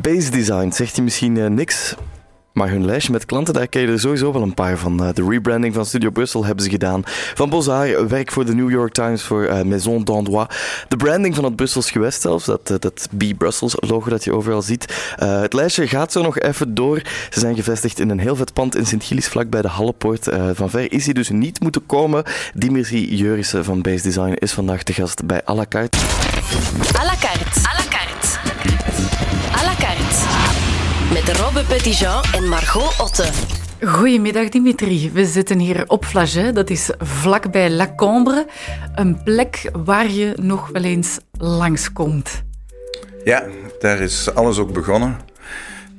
Base design, zegt hij misschien uh, niks? Maar hun lijstje met klanten, daar ken je er sowieso wel een paar van. Eh, de rebranding van Studio Brussel hebben ze gedaan. Van Bozar, werk voor de New York Times, voor uh, Maison d'Andois. De branding van het Brussels gewest zelfs, dat, dat B Brussels logo dat je overal ziet. het lijstje gaat zo nog even door. Ze zijn gevestigd in een heel vet pand in Sint-Gilles, vlak bij de Hallepoort. van ver is hij dus niet moeten komen. Dimitri Jurissen van Base Design is vandaag de gast bij à la carte. La carte. La met Robbe Petitjean en Margot Otte. Goedemiddag Dimitri. We zitten hier op Flaget, dat is vlakbij La Combre. Een plek waar je nog wel eens langskomt. Ja, daar is alles ook begonnen.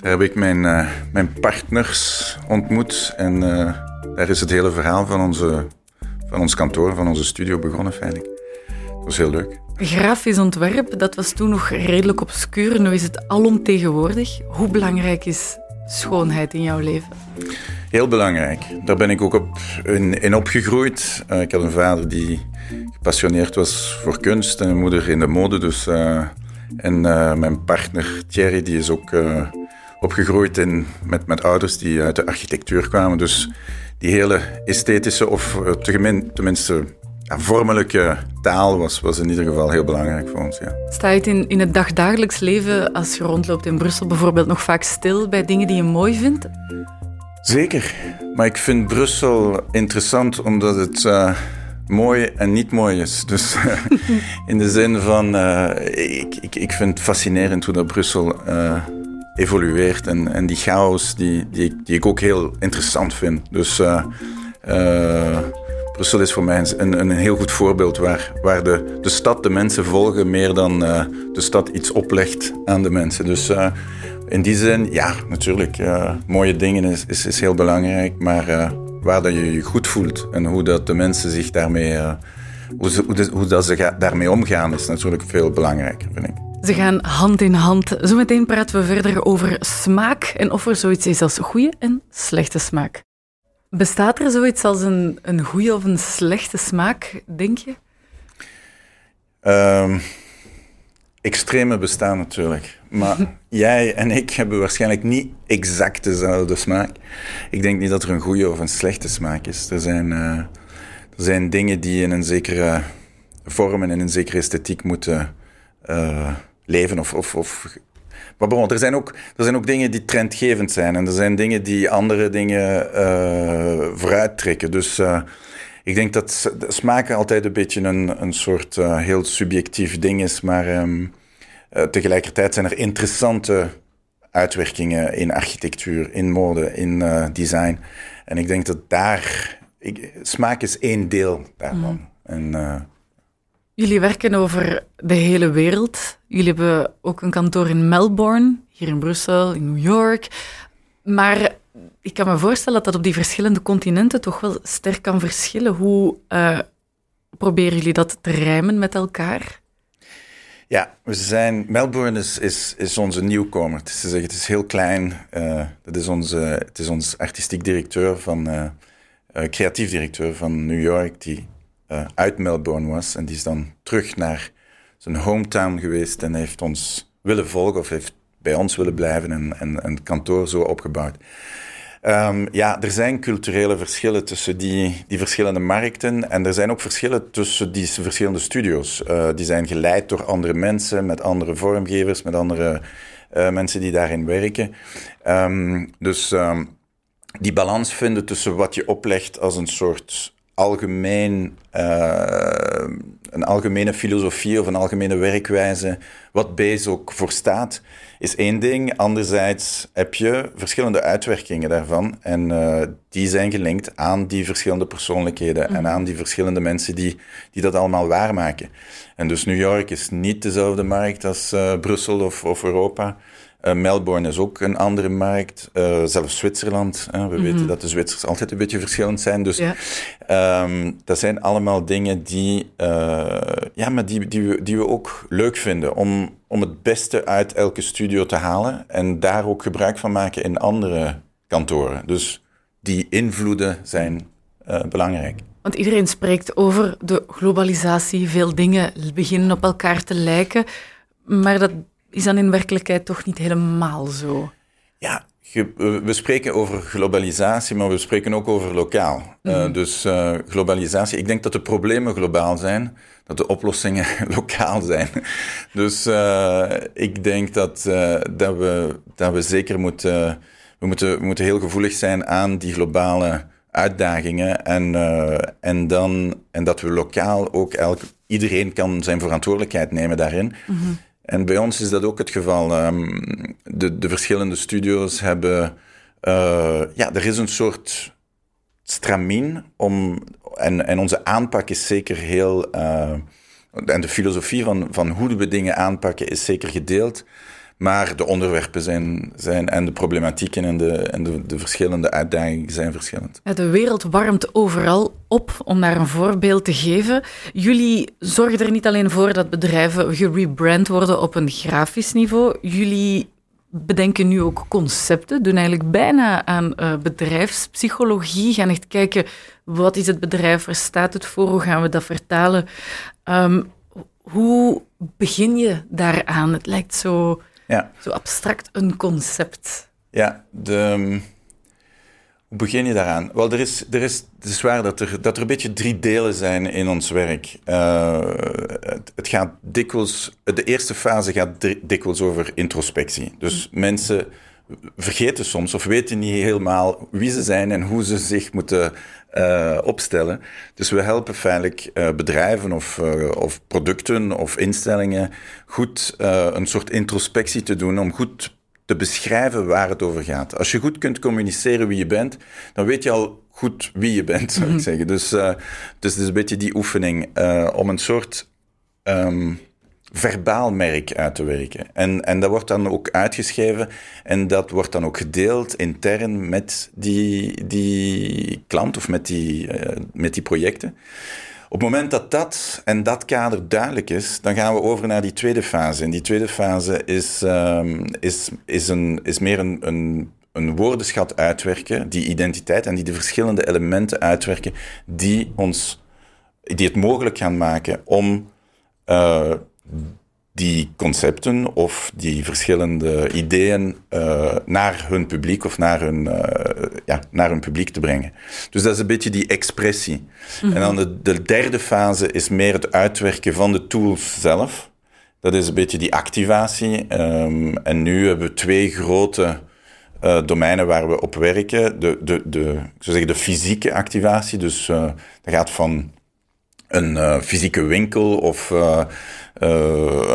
Daar heb ik mijn, uh, mijn partners ontmoet en uh, daar is het hele verhaal van, onze, van ons kantoor, van onze studio begonnen feitelijk. Dat was heel leuk. Grafisch ontwerp, dat was toen nog redelijk obscuur. Nu is het alomtegenwoordig. Hoe belangrijk is schoonheid in jouw leven? Heel belangrijk. Daar ben ik ook op in, opgegroeid. Uh, ik had een vader die gepassioneerd was voor kunst en een moeder in de mode. Dus, uh, en uh, mijn partner Thierry die is ook opgegroeid in, met, met ouders die uit de architectuur kwamen. Dus die hele esthetische, of tenminste ja, vormelijke taal was, was in ieder geval heel belangrijk voor ons. Ja. Sta je het in, in het dagdagelijks leven, als je rondloopt in Brussel bijvoorbeeld, nog vaak stil bij dingen die je mooi vindt? Zeker. Maar ik vind Brussel interessant omdat het uh, mooi en niet mooi is. Dus in de zin van, uh, ik, ik, ik vind het fascinerend hoe dat Brussel uh, evolueert. En, en die chaos die, die, die ik ook heel interessant vind. Dus... Brussel is voor mij een, een heel goed voorbeeld waar, waar de, de stad de mensen volgen meer dan uh, de stad iets oplegt aan de mensen. Dus uh, in die zin, ja, natuurlijk, uh, mooie dingen is, is, is, heel belangrijk, maar waar dat je je goed voelt en hoe dat de mensen zich daarmee, hoe, ze, hoe, hoe dat ze daarmee omgaan, is natuurlijk veel belangrijker, vind ik. Ze gaan hand in hand. Zometeen praten we verder over smaak en of er zoiets is als goede en slechte smaak. Bestaat er zoiets als een, een goede of een slechte smaak, denk je? Um, extreme bestaan natuurlijk. Maar jij en ik hebben waarschijnlijk niet exact dezelfde smaak. Ik denk niet dat er een goede of een slechte smaak is. Er zijn, uh, er zijn dingen die in een zekere vorm en in een zekere esthetiek moeten uh, leven of, of, of maar bon, er zijn, ook, er zijn ook dingen die trendgevend zijn. En er zijn dingen die andere dingen uh, vooruit trekken. Dus uh, ik denk dat smaken altijd een beetje een, een soort uh, heel subjectief ding is. Maar um, tegelijkertijd zijn er interessante uitwerkingen in architectuur, in mode, in design. En ik denk dat daar... Ik, smaak is één deel daarvan. Mm. En Jullie werken over de hele wereld. Jullie hebben ook een kantoor in Melbourne, hier in Brussel, in New York. Maar ik kan me voorstellen dat dat op die verschillende continenten toch wel sterk kan verschillen. Hoe uh, proberen jullie dat te rijmen met elkaar? Ja, we zijn, Melbourne is, is, is onze nieuwkomer. Het is, het is heel klein. Uh, dat is onze, het is ons artistiek directeur van, uh, creatief directeur van New York, die uh, uit Melbourne was. En die is dan terug naar zijn hometown geweest en heeft ons willen volgen of heeft bij ons willen blijven en, en, een kantoor zo opgebouwd. Um, ja, er zijn culturele verschillen tussen die, die verschillende markten. En er zijn ook verschillen tussen die verschillende studio's. Uh, die zijn geleid door andere mensen, met andere vormgevers, met andere uh, mensen die daarin werken. Um, dus um, die balans vinden tussen wat je oplegt als een soort algemeen, uh, een algemene filosofie of een algemene werkwijze, wat Base ook voor staat, is één ding. Anderzijds heb je verschillende uitwerkingen daarvan en uh, die zijn gelinkt aan die verschillende persoonlijkheden en mhm. aan die verschillende mensen die, die dat allemaal waarmaken. En dus New York is niet dezelfde markt als uh, Brussel of, of Europa. Uh, Melbourne is ook een andere markt. Uh, zelfs Zwitserland. Hè. We weten mhm. dat de Zwitsers altijd een beetje verschillend zijn. Dus ja. um, dat zijn allemaal dingen die, uh, ja, maar die, die, we, die we ook leuk vinden. Om, om het beste uit elke studio te halen. En daar ook gebruik van maken in andere kantoren. Dus die invloeden zijn belangrijk. Want iedereen spreekt over de globalisatie. Veel dingen beginnen op elkaar te lijken. Maar dat is dan in werkelijkheid toch niet helemaal zo? Ja, we spreken over globalisatie, maar we spreken ook over lokaal. Mm dus uh, globalisatie, ik denk dat de problemen globaal zijn, dat de oplossingen lokaal zijn. Dus uh, ik denk dat, dat, we, dat we zeker moeten, we moeten, we moeten heel gevoelig zijn aan die globale uitdagingen. En, en, dan, en dat we lokaal ook elk, iedereen kan zijn verantwoordelijkheid nemen daarin. Mm -hmm. En bij ons is dat ook het geval. Um, de, de verschillende studio's hebben. Uh, ja, er is een soort stramien om. En, en onze aanpak is zeker heel. Uh, en de filosofie van, van hoe we dingen aanpakken is zeker gedeeld. Maar de onderwerpen zijn, zijn en de problematieken en, de, en de, de verschillende uitdagingen zijn verschillend. De wereld warmt overal op, om daar een voorbeeld te geven. Jullie zorgen er niet alleen voor dat bedrijven gerebrand worden op een grafisch niveau. Jullie bedenken nu ook concepten, doen eigenlijk bijna aan uh, bedrijfspsychologie, gaan echt kijken wat is het bedrijf, waar staat het voor, hoe gaan we dat vertalen. Um, hoe begin je daaraan? Het lijkt zo ja. Zo abstract een concept. Ja, de, hoe begin je daaraan? Wel, er is, er is, het is waar dat er, dat er een beetje drie delen zijn in ons werk. Uh, het, het, gaat dikwijls, de eerste fase gaat dikwijls over introspectie. Dus mm. mensen vergeten soms of weten niet helemaal wie ze zijn en hoe ze zich moeten uh, opstellen. Dus we helpen feitelijk uh, bedrijven of, uh, of producten of instellingen goed een soort introspectie te doen om goed te beschrijven waar het over gaat. Als je goed kunt communiceren wie je bent, dan weet je al goed wie je bent, zou ik mhm. zeggen. Dus, dus het is een beetje die oefening om een soort um, verbaal merk uit te werken. En, en dat wordt dan ook uitgeschreven en dat wordt dan ook gedeeld intern met die, die klant of met die, uh, met die projecten. Op het moment dat dat en dat kader duidelijk is, dan gaan we over naar die tweede fase. En die tweede fase is, um, is, is, een, is meer een, een, woordenschat uitwerken, die identiteit en die de verschillende elementen uitwerken die, ons, die het mogelijk gaan maken om uh, die concepten of die verschillende ideeën uh, naar hun publiek of naar hun, uh, ja, naar hun publiek te brengen. Dus dat is een beetje die expressie. En dan de, de, derde fase is meer het uitwerken van de tools zelf. Dat is een beetje die activatie. Um, en nu hebben we twee grote uh, domeinen waar we op werken. De, de, de, ik zou zeggen de fysieke activatie. Dus dat gaat van een fysieke winkel of uh,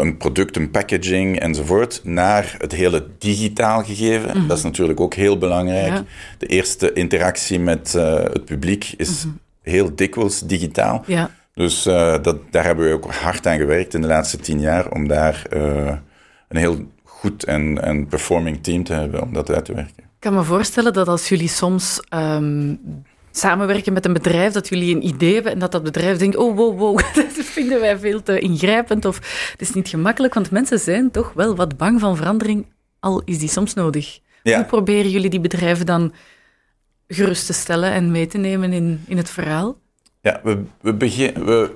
een product, een packaging enzovoort, naar het hele digitaal gegeven. Mhm. Dat is natuurlijk ook heel belangrijk. De eerste interactie met het publiek is mm -hmm. heel dikwijls digitaal. Ja. Dus dat, daar hebben we ook hard aan gewerkt in de laatste tien jaar om daar een heel goed en, en performing team te hebben om dat uit te werken. Ik kan me voorstellen dat als jullie soms um, samenwerken met een bedrijf, dat jullie een idee hebben en dat dat bedrijf denkt, oh wow, wow, dat vinden wij veel te ingrijpend of het is niet gemakkelijk, want mensen zijn toch wel wat bang van verandering, al is die soms nodig. Hoe proberen jullie die bedrijven dan gerust te stellen en mee te nemen in, in het verhaal? Ja, we, we beginnen... We,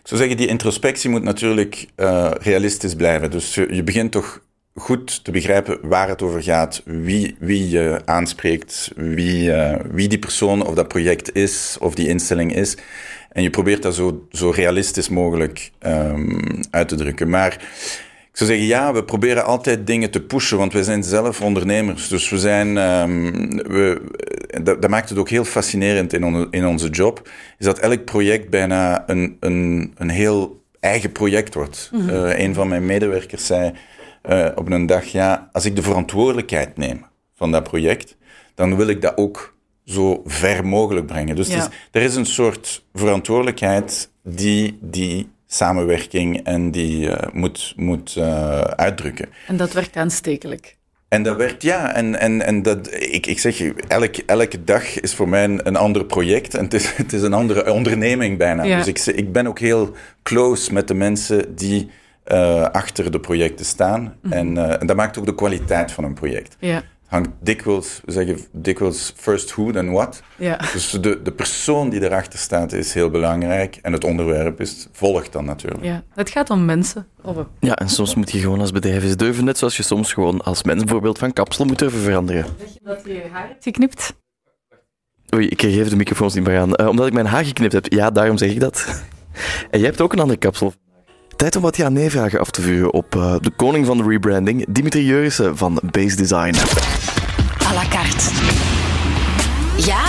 ik zou zeggen, die introspectie moet natuurlijk uh, realistisch blijven. Dus je, je begint toch goed te begrijpen waar het over gaat, wie, wie je aanspreekt, wie, uh, wie die persoon of dat project is of die instelling is. En je probeert dat zo, zo realistisch mogelijk um, uit te drukken. Maar ik zou zeggen, ja, we proberen altijd dingen te pushen, want we zijn zelf ondernemers. Dus we zijn, um, we, dat, dat, maakt het ook heel fascinerend in, on, in onze job, is dat elk project bijna een, een, een heel eigen project wordt. Mm -hmm. uh, een van mijn medewerkers zei uh, op een dag, ja, als ik de verantwoordelijkheid neem van dat project, dan wil ik dat ook zo ver mogelijk brengen. Dus ja. is, er is een soort verantwoordelijkheid die die samenwerking en die uh, moet, moet uh, uitdrukken. En dat werkt aanstekelijk. En dat werkt, ja. En, en, en dat, ik, ik zeg, elk, elke dag is voor mij een, een ander project. En het is, het is een andere onderneming bijna. Ja. Dus ik, ik ben ook heel close met de mensen die uh, achter de projecten staan. Mm -hmm. en, uh, en, dat maakt ook de kwaliteit van een project. Ja. hangt dikwijls, we zeggen dikwijls first who, then what. Ja. Dus de, de persoon die erachter staat is heel belangrijk. En het onderwerp is, volgt dan natuurlijk. ja. Het gaat om mensen. Robbe. Ja, en soms moet je gewoon als bedrijf eens durven, net zoals je soms gewoon als mens bijvoorbeeld van kapsel moet durven veranderen. Zeg je dat je je haar hebt geknipt? Oei, ik even de microfoons niet meer aan. Eh, omdat ik mijn haar geknipt heb. Ja, daarom zeg ik dat. En jij hebt ook een andere kapsel. Tijd om wat ja-nee-vragen af te vuren op eh, de koning van de rebranding, Dimitri Jurissen van Base Design. à la carte. Ja?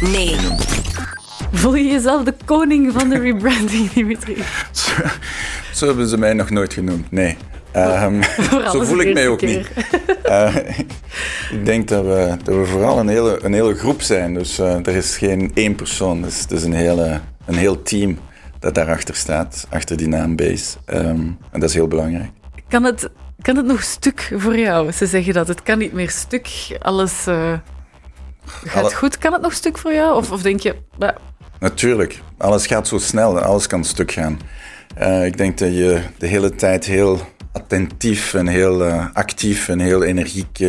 Nee. Voel je jezelf de koning van de rebranding, Dimitri? Zo, zo hebben ze mij nog nooit genoemd, nee. Ehm, zo voel ik mij ook niet. Eh, ik denk dat we, dat we vooral een hele, een hele groep zijn. Dus eh, er is geen één persoon. Dus het is een, hele, een heel team dat daarachter staat, achter die naam Base. Ehm, en dat is heel belangrijk. Kan het, kan het nog stuk voor jou? Ze zeggen dat het kan niet meer stuk. Alles eh, gaat Alle- goed. Kan het nog stuk voor jou? Of, of denk je, bah, Natuurlijk, alles gaat zo snel en alles kan stuk gaan. Eh, ik denk dat je de hele tijd heel attentief en heel eh, actief en heel energiek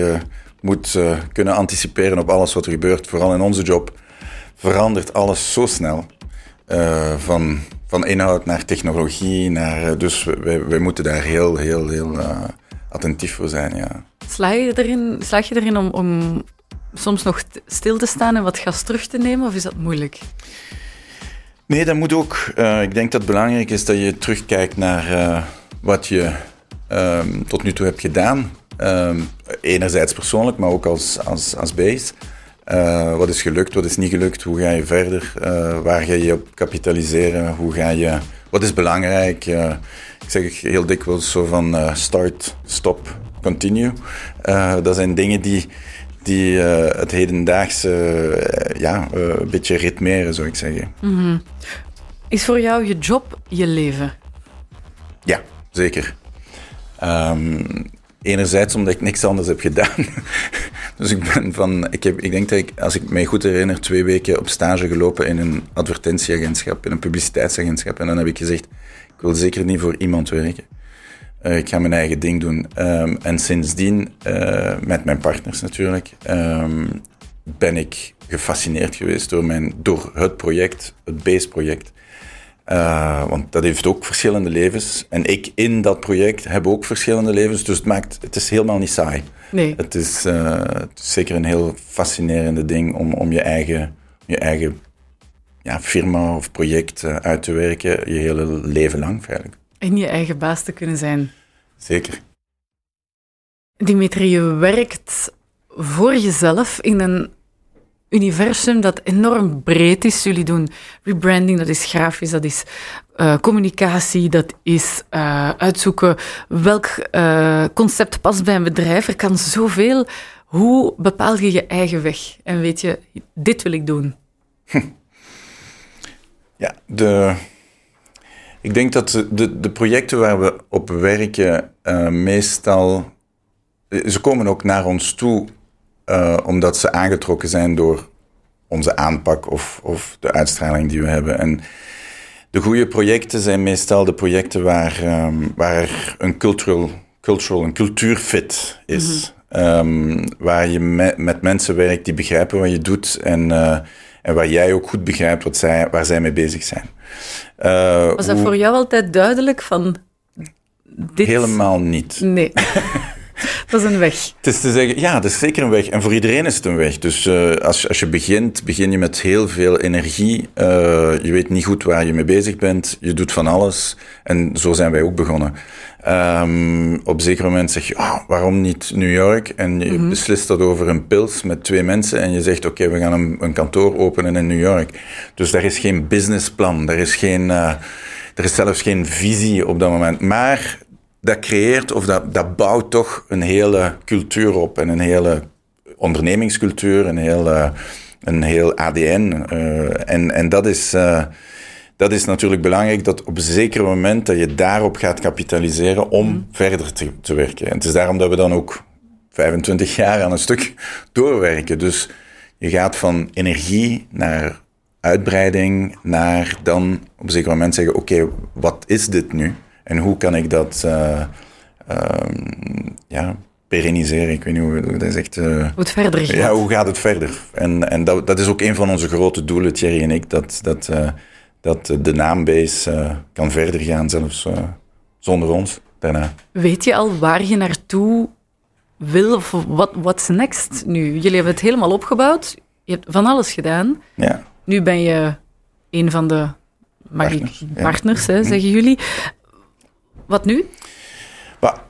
moet kunnen anticiperen op alles wat er gebeurt. Vooral in onze job verandert alles zo snel. Van, van inhoud naar technologie, naar, eh, dus wij, moeten daar heel, heel, heel eh, attentief voor zijn. Ja. sla je erin, slaag je erin om, om soms nog stil te staan en wat gas terug te nemen? Of is dat moeilijk? Nee, dat moet ook. Eh, ik denk dat het belangrijk is dat je terugkijkt naar wat je ehm, tot nu toe hebt gedaan. Ehm, enerzijds persoonlijk, maar ook als, als, als base. Eh, wat is gelukt, wat is niet gelukt, hoe ga je verder, Eh, waar ga je op kapitaliseren, hoe ga je, wat is belangrijk. Eh, ik zeg heel dikwijls zo van start, stop, continue. Dat zijn dingen die, die het hedendaagse ja, een beetje ritmeren, zou ik zeggen. Is voor jou je job je leven? Ja, zeker. Ehm, enerzijds omdat ik niks anders heb gedaan. dus ik ben van, ik, heb, ik denk dat ik, als ik mij goed herinner, twee weken op stage gelopen in een advertentieagentschap, in een publiciteitsagentschap. En dan heb ik gezegd, ik wil zeker niet voor iemand werken. Eh, ik ga mijn eigen ding doen. Ehm, en sindsdien, eh, met mijn partners natuurlijk, ehm, ben ik gefascineerd geweest door, mijn, door het project, het BASE-project. Eh, want dat heeft ook verschillende levens. En ik in dat project heb ook verschillende levens. Dus het, maakt, het is helemaal niet saai. Nee. Het is, eh, het is zeker een heel fascinerende ding om, om je eigen, je eigen ja, firma of project eh, uit te werken. Je hele leven lang feitelijk. En je eigen baas te kunnen zijn. Zeker. Dimitri, je werkt voor jezelf in een universum dat enorm breed is. Jullie doen rebranding, dat is grafisch, dat is eh, communicatie, dat is eh, uitzoeken welk eh, concept past bij een bedrijf. Er kan zoveel. Hoe bepaal je je eigen weg? En weet je, dit wil ik doen. Ja, de, ik denk dat de- de, projecten waar we op werken meestal... Ze komen ook naar ons toe eh, omdat ze aangetrokken zijn door onze aanpak of, of de uitstraling die we hebben. En de goede projecten zijn meestal de projecten waar, ehm, waar een cultural, cultural, een cultuurfit is. Ehm, waar je me- met mensen werkt die begrijpen wat je doet en, eh, en waar jij ook goed begrijpt wat zij, waar zij mee bezig zijn. Eh, Was dat hoe- voor jou altijd duidelijk van... Dit... Helemaal niet. Nee. dat is een weg. Het is te zeggen, ja, dat is zeker een weg. En voor iedereen is het een weg. Dus eh, als, je- als je begint, begin je met heel veel energie. Eh, je weet niet goed waar je mee bezig bent. Je doet van alles. En zo zijn wij ook begonnen. Ehm, op een zeker moment zeg je, ah, waarom niet New York? En je beslist dat over een pils met twee mensen. En je zegt, oké, we gaan een, een kantoor openen in New York. Dus daar is geen businessplan. Daar is geen... eh, er is zelfs geen visie op dat moment. Maar dat creëert of dat, dat bouwt toch een hele cultuur op en een hele ondernemingscultuur, een heel, eh, een heel ADN. eh, en, en dat is, eh, dat is natuurlijk belangrijk dat op een zeker moment dat je daarop gaat kapitaliseren om verder te, te werken. En het is daarom dat we dan ook 25 jaar aan een stuk doorwerken. Dus je gaat van energie naar uitbreiding, naar dan op een zeker moment zeggen: Oké, wat is dit nu? En hoe kan ik dat ehm, ja, perenniseren. Ik weet niet hoe hoe dat zegt. eh, Hoe het verder gaat. ja, hoe gaat het verder? En, en dat, dat is ook een van onze grote doelen, Thierry en ik, dat, dat, eh, dat de naambase kan verder gaan, zelfs zonder ons daarna. Weet je al waar je naartoe wil of wat what's next nu? Jullie hebben het helemaal opgebouwd. Je hebt van alles gedaan. Ja. Nu ben je een van de Partners, ja. partners, hè, zeggen jullie. Wat nu?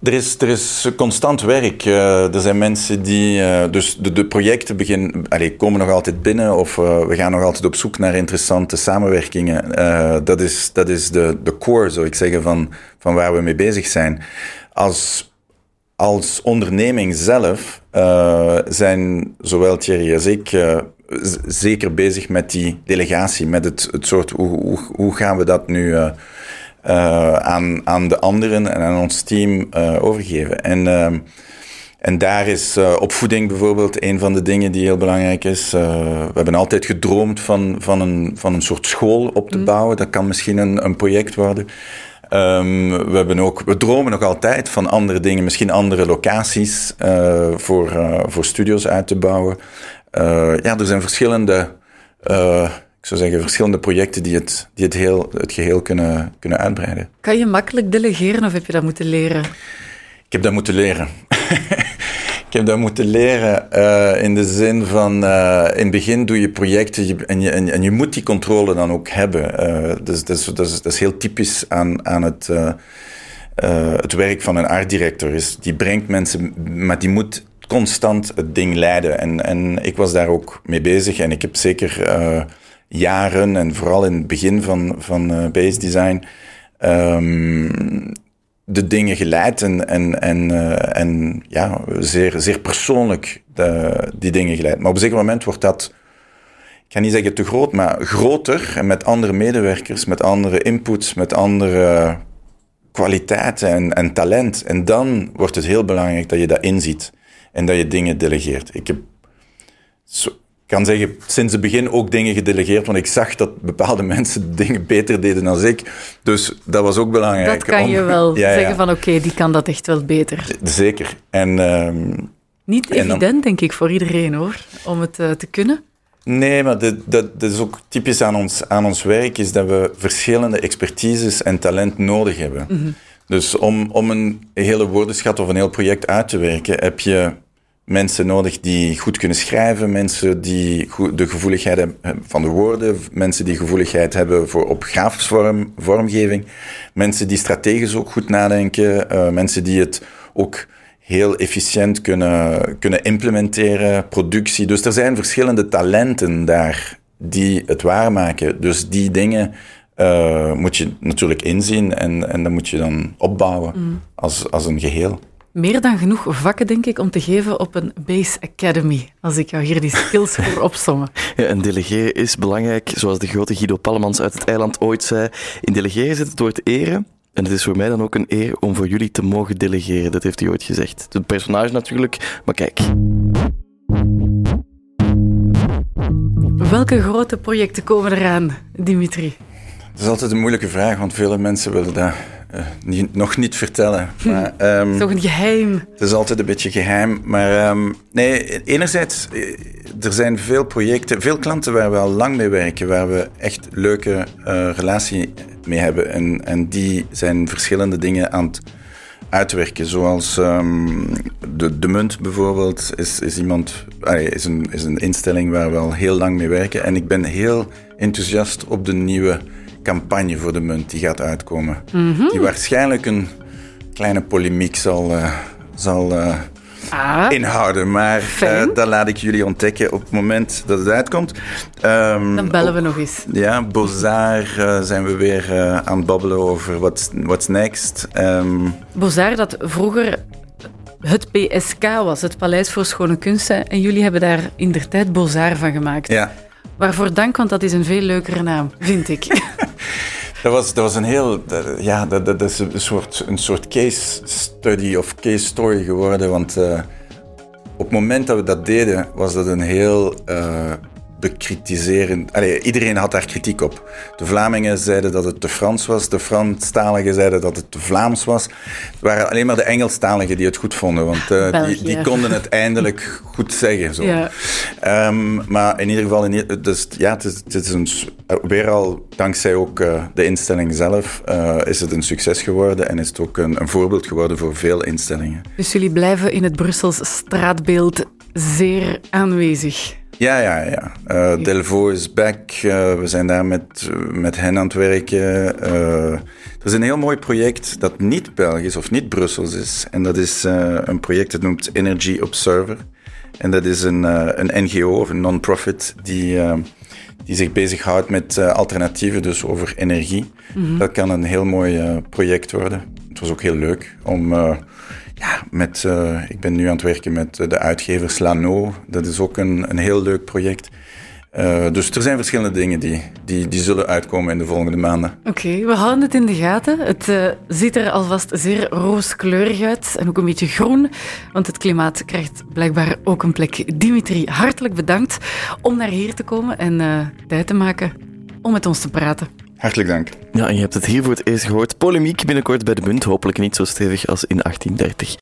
Er is, er is constant werk. Eh, er zijn mensen die. eh, dus de, de projecten begin, komen nog altijd binnen. Of eh, we gaan nog altijd op zoek naar interessante samenwerkingen. Dat is, dat is de, de core, zou ik zeggen, van, van waar we mee bezig zijn. Als, als onderneming zelf eh, zijn zowel Thierry als ik. Zeker bezig met die delegatie, met het, het soort hoe, hoe, hoe gaan we dat nu eh, aan, aan de anderen en aan ons team eh, overgeven. En, ehm, en daar is eh, opvoeding bijvoorbeeld een van de dingen die heel belangrijk is. We hebben altijd gedroomd van, van, een, van een soort school op te bouwen. Dat kan misschien een, een project worden. Ehm, we, hebben ook, we dromen nog altijd van andere dingen, misschien andere locaties voor, voor studios uit te bouwen. Ja, er zijn verschillende, ik zou zeggen, verschillende projecten die het, die het, heel, het geheel kunnen, kunnen uitbreiden. Kan je makkelijk delegeren of heb je dat moeten leren? Ik heb dat moeten leren. ik heb dat moeten leren eh, in de zin van... eh, in het begin doe je projecten je- en, je, en, en je moet die controle dan ook hebben. Eh, dus, dat, is, dat, is, dat is heel typisch aan, aan het, het werk van een art director. Is, die brengt mensen, maar die moet constant het ding leiden. En, en ik was daar ook mee bezig. En ik heb zeker jaren, en vooral in het begin van, van eh, base design... ehm, de dingen geleid en, en, en, eh, en ja, zeer, zeer persoonlijk de, die dingen geleid. Maar op een zeker moment wordt dat, ik ga niet zeggen te groot, maar groter en met andere medewerkers, met andere inputs, met andere kwaliteiten en, en talent. En dan wordt het heel belangrijk dat je dat inziet en dat je dingen delegeert. Ik heb, kan zeggen, sinds het begin ook dingen gedelegeerd, want ik zag dat bepaalde mensen dingen beter deden dan ik. Dus dat was ook belangrijk. Dat kan om- je wel Ja, ja. zeggen van oké, die kan dat echt wel beter. Zeker. En ehm, Niet En dan- evident, denk ik, voor iedereen hoor, om het eh, te kunnen. nee, maar dat, dat, dat is ook typisch aan ons, aan ons werk, is dat we verschillende expertises en talent nodig hebben. Dus om, om een hele woordenschat of een heel project uit te werken, heb je mensen nodig die goed kunnen schrijven, mensen die de gevoeligheid hebben van de woorden, mensen die gevoeligheid hebben voor op grafisch vorm, vormgeving, mensen die strategisch ook goed nadenken, eh, mensen die het ook heel efficiënt kunnen, kunnen implementeren, productie. Dus er zijn verschillende talenten daar die het waarmaken. Dus die dingen eh, moet je natuurlijk inzien en, en dat moet je dan opbouwen als, als een geheel. Meer dan genoeg vakken, denk ik, om te geven op een Base Academy. Als ik jou hier die skills voor opsommen. Ja, en delegeren is belangrijk, zoals de grote Guido Pallemans uit het eiland ooit zei. In delegeren zit het woord eren. En het is voor mij dan ook een eer om voor jullie te mogen delegeren. Dat heeft hij ooit gezegd. Het personage natuurlijk, maar kijk. Welke grote projecten komen eraan, Dimitri? Dat is altijd een moeilijke vraag, want vele mensen willen dat eh, niet, nog niet vertellen. Maar, Toch een geheim. Het is altijd een beetje geheim. Maar ehm, nee, enerzijds, eh, er zijn veel projecten, veel klanten waar we al lang mee werken, waar we echt leuke eh, relatie mee hebben. En, en die zijn verschillende dingen aan het uitwerken. Zoals ehm, de, de Munt bijvoorbeeld is, is, iemand, is, een, is een instelling waar we al heel lang mee werken. En ik ben heel enthousiast op de nieuwe campagne voor de Munt die gaat uitkomen. Die waarschijnlijk een kleine polemiek zal, eh, zal eh, Ah, inhouden. Maar eh, dat laat ik jullie ontdekken op het moment dat het uitkomt. Ehm, dan bellen we nog eens. ja, Bozar zijn we weer aan het babbelen over what's, what's next. Ehm, Bozar, dat vroeger het PSK was, het Paleis voor Schone Kunsten. En jullie hebben daar in der tijd Bozar van gemaakt. ja, Waarvoor dank, want dat is een veel leukere naam, vind ik. dat was, dat was een heel... ja, dat, dat is een soort, een soort case study of case story geworden. Want eh, op het moment dat we dat deden, was dat een heel... eh, bekritiseren. Allee, iedereen had daar kritiek op. De Vlamingen zeiden dat het te Frans was, de Franstaligen zeiden dat het te Vlaams was. Het waren alleen maar de Engelstaligen die het goed vonden, want uh, die, die, konden het eindelijk goed zeggen. Zo. Ja. Um, maar in ieder geval, in, dus, ja, het is, het is een, weer al dankzij ook uh, de instelling zelf, uh, is het een succes geworden en is het ook een, een voorbeeld geworden voor veel instellingen. Dus jullie blijven in het Brussels straatbeeld zeer aanwezig. Ja, ja, ja. Uh, Delvaux is back. Uh, we zijn daar met, met hen aan het werken. Uh, er is een heel mooi project dat niet Belgisch of niet Brussels is. En dat is een project dat noemt Energy Observer. En dat is een, een NGO of een non-profit die, die zich bezighoudt met alternatieven, dus over energie. Mm -hmm. Dat kan een heel mooi project worden. Het was ook heel leuk om ja, met, uh, ik ben nu aan het werken met de uitgevers Lano. Dat is ook een, een heel leuk project. Uh, dus er zijn verschillende dingen die, die, die zullen uitkomen in de volgende maanden. Oké, we houden het in de gaten. Het ziet er alvast zeer rooskleurig uit en ook een beetje groen, want het klimaat krijgt blijkbaar ook een plek. Dimitri, hartelijk bedankt om naar hier te komen en tijd te maken om met ons te praten. Hartelijk dank. Ja, en je hebt het hier voor het eerst gehoord. Polemiek binnenkort bij de Bund, hopelijk niet zo stevig als in 1830.